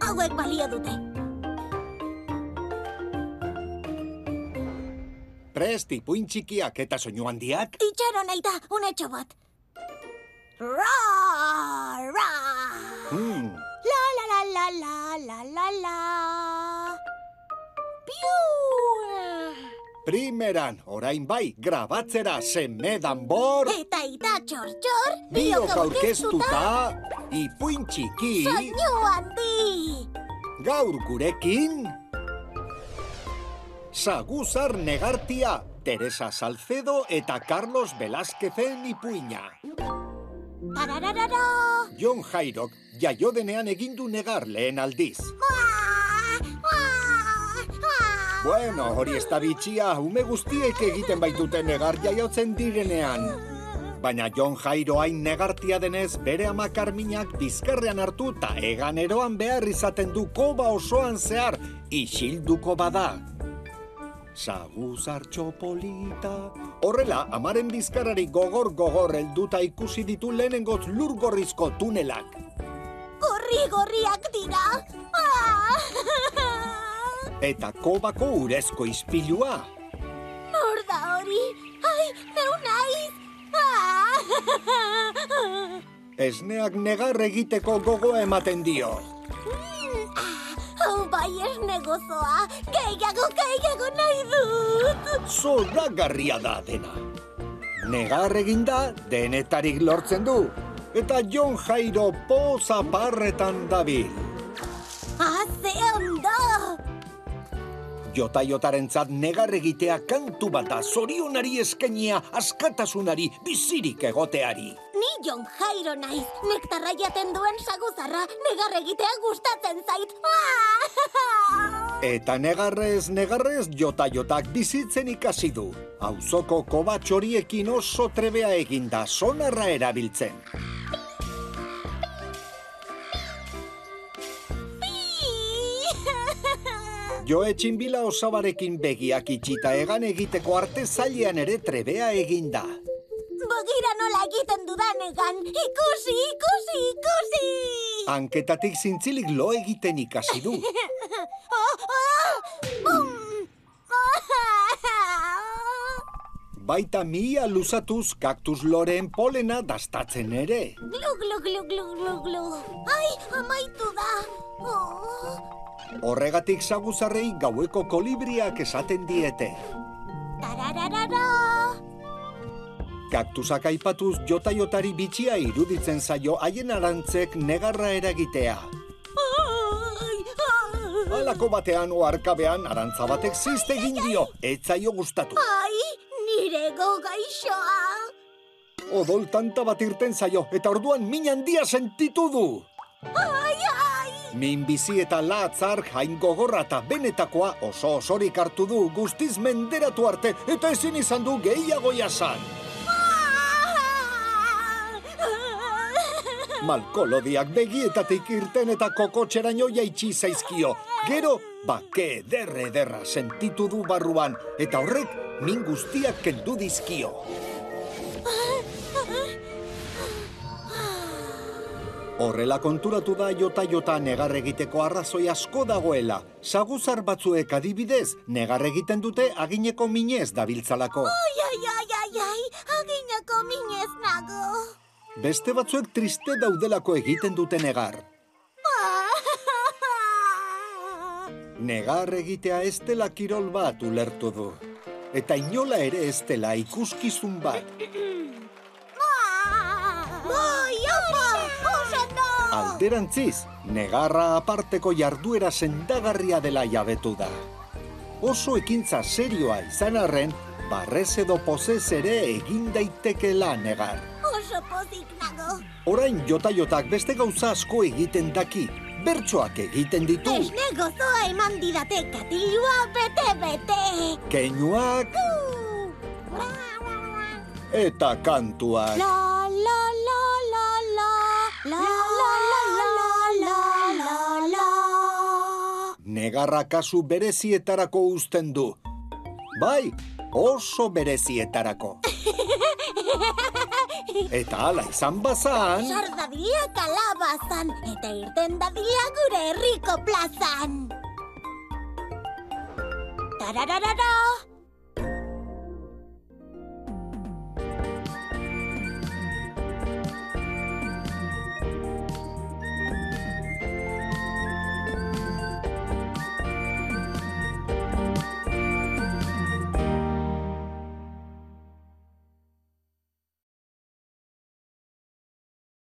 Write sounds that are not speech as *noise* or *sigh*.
Hauek *laughs* balio dute. Presti, puin txikiak eta soinu handiak? Itxaron nahi da, unetxo bat. Ra, ra. Hmm, La, la, la, la, la, la, la, la. Piu. Primeran, orain bai, grabatzera semedan bor, Eta ita txor, txor. biok aurkeztuta, ipuin txiki, Soinu handi. gaur gurekin... Saguzar negartia, Teresa Salcedo eta Carlos Velázquezen ipuina. Tarararara. Jon Jairok jaio denean egindu negar lehen aldiz. Mua. Bueno, hori ez da bitxia, ume guztiek egiten baitute negar jaiotzen direnean. Baina Jon Jairo hain negartia denez, bere ama Karminak bizkarrean hartu eta egan eroan behar izaten du koba osoan zehar, isilduko bada. Saguzar txopolita... Horrela, amaren bizkarari gogor-gogor helduta ikusi ditu lehenengoz lurgorrizko tunelak. Gorri-gorriak dira. Ah. *laughs* Eta kobako urezko ispilua. Nor da hori? Ai, neu naiz. Ah. *laughs* Esneak negar egiteko gogoa ematen dio. Mm, ah, Hau bai ez negozoa. Gehiago, gehiago nahi dut. Zoragarria da dena. Negar eginda denetarik lortzen du. Eta Jon Jairo poza parretan dabil. Jota jotarentzat negar egitea kantu bat da zorionari eskainia askatasunari bizirik egoteari. Ni Jon Jairo naiz. Nektarra jaten duen saguzarra negar egitea gustatzen zait. Ah. *laughs* Eta negarrez, negarrez, jota jotak bizitzen ikasi du. Auzoko kobatxoriekin oso trebea eginda sonarra erabiltzen. Joe txinbila osabarekin begiak itxita egan egiteko arte zailean ere trebea eginda. Bogira nola egiten dudanegan. Ikusi, ikusi, ikusi. Hanketatik zintzilik lo egiten ikasi du. *laughs* Oh, oh, bum. *laughs* Baita mia luzatuz kaktus loreen polena dastatzen ere. Glu, glu, glu, glu, glu, glu. Ai, amaitu da. Oh. Horregatik saguzarrei gaueko kolibriak esaten diete. Tarararara. Kaktusak aipatuz jota-jotari bitxia iruditzen zaio haien arantzek negarra eragitea. Halako batean oarkabean arantza batek zizte egin dio, ez zaio gustatu. Ai, nire gogaixoa. Odol tanta bat irten zaio, eta orduan min handia sentitu du. Ai, ai. Min bizi eta latzar hain gogorra eta benetakoa oso osorik hartu du guztiz menderatu arte eta ezin izan du gehiago jasan. Malkolodiak begietatik irten eta kokotxeraino jaitsi zaizkio. Gero, bake ederre ederra sentitu du barruan, eta horrek min guztiak kendu dizkio. Horrela konturatu da jota-jota negar egiteko arrazoi asko dagoela. Saguzar batzuek adibidez, negar egiten dute agineko minez dabiltzalako. Ai, ai, ai, ai, ai, aginako minez nago. Beste batzuek triste daudelako egiten dute negar. *laughs* Negar egitea ez dela kirol bat ulertu du. Eta inola ere ez dela ikuskizun bat. Alderantziz, negarra aparteko jarduera sendagarria dela jabetu da. Oso ekintza serioa izan arren, barrez edo pozez ere egin daitekela negar. Oso pozik nago. Orain jota-jotak beste gauza asko egiten daki, bertsoak egiten ditu, Esne gozoa eman didate katilua bete-bete. keinuak eta kantuak. La, Negarra kasu berezietarako uzten du. Bai, oso berezietarako. *laughs* Eta ala izan bazan... Sar dadila kalabazan, eta irten dadila gure herriko plazan. Tarararara!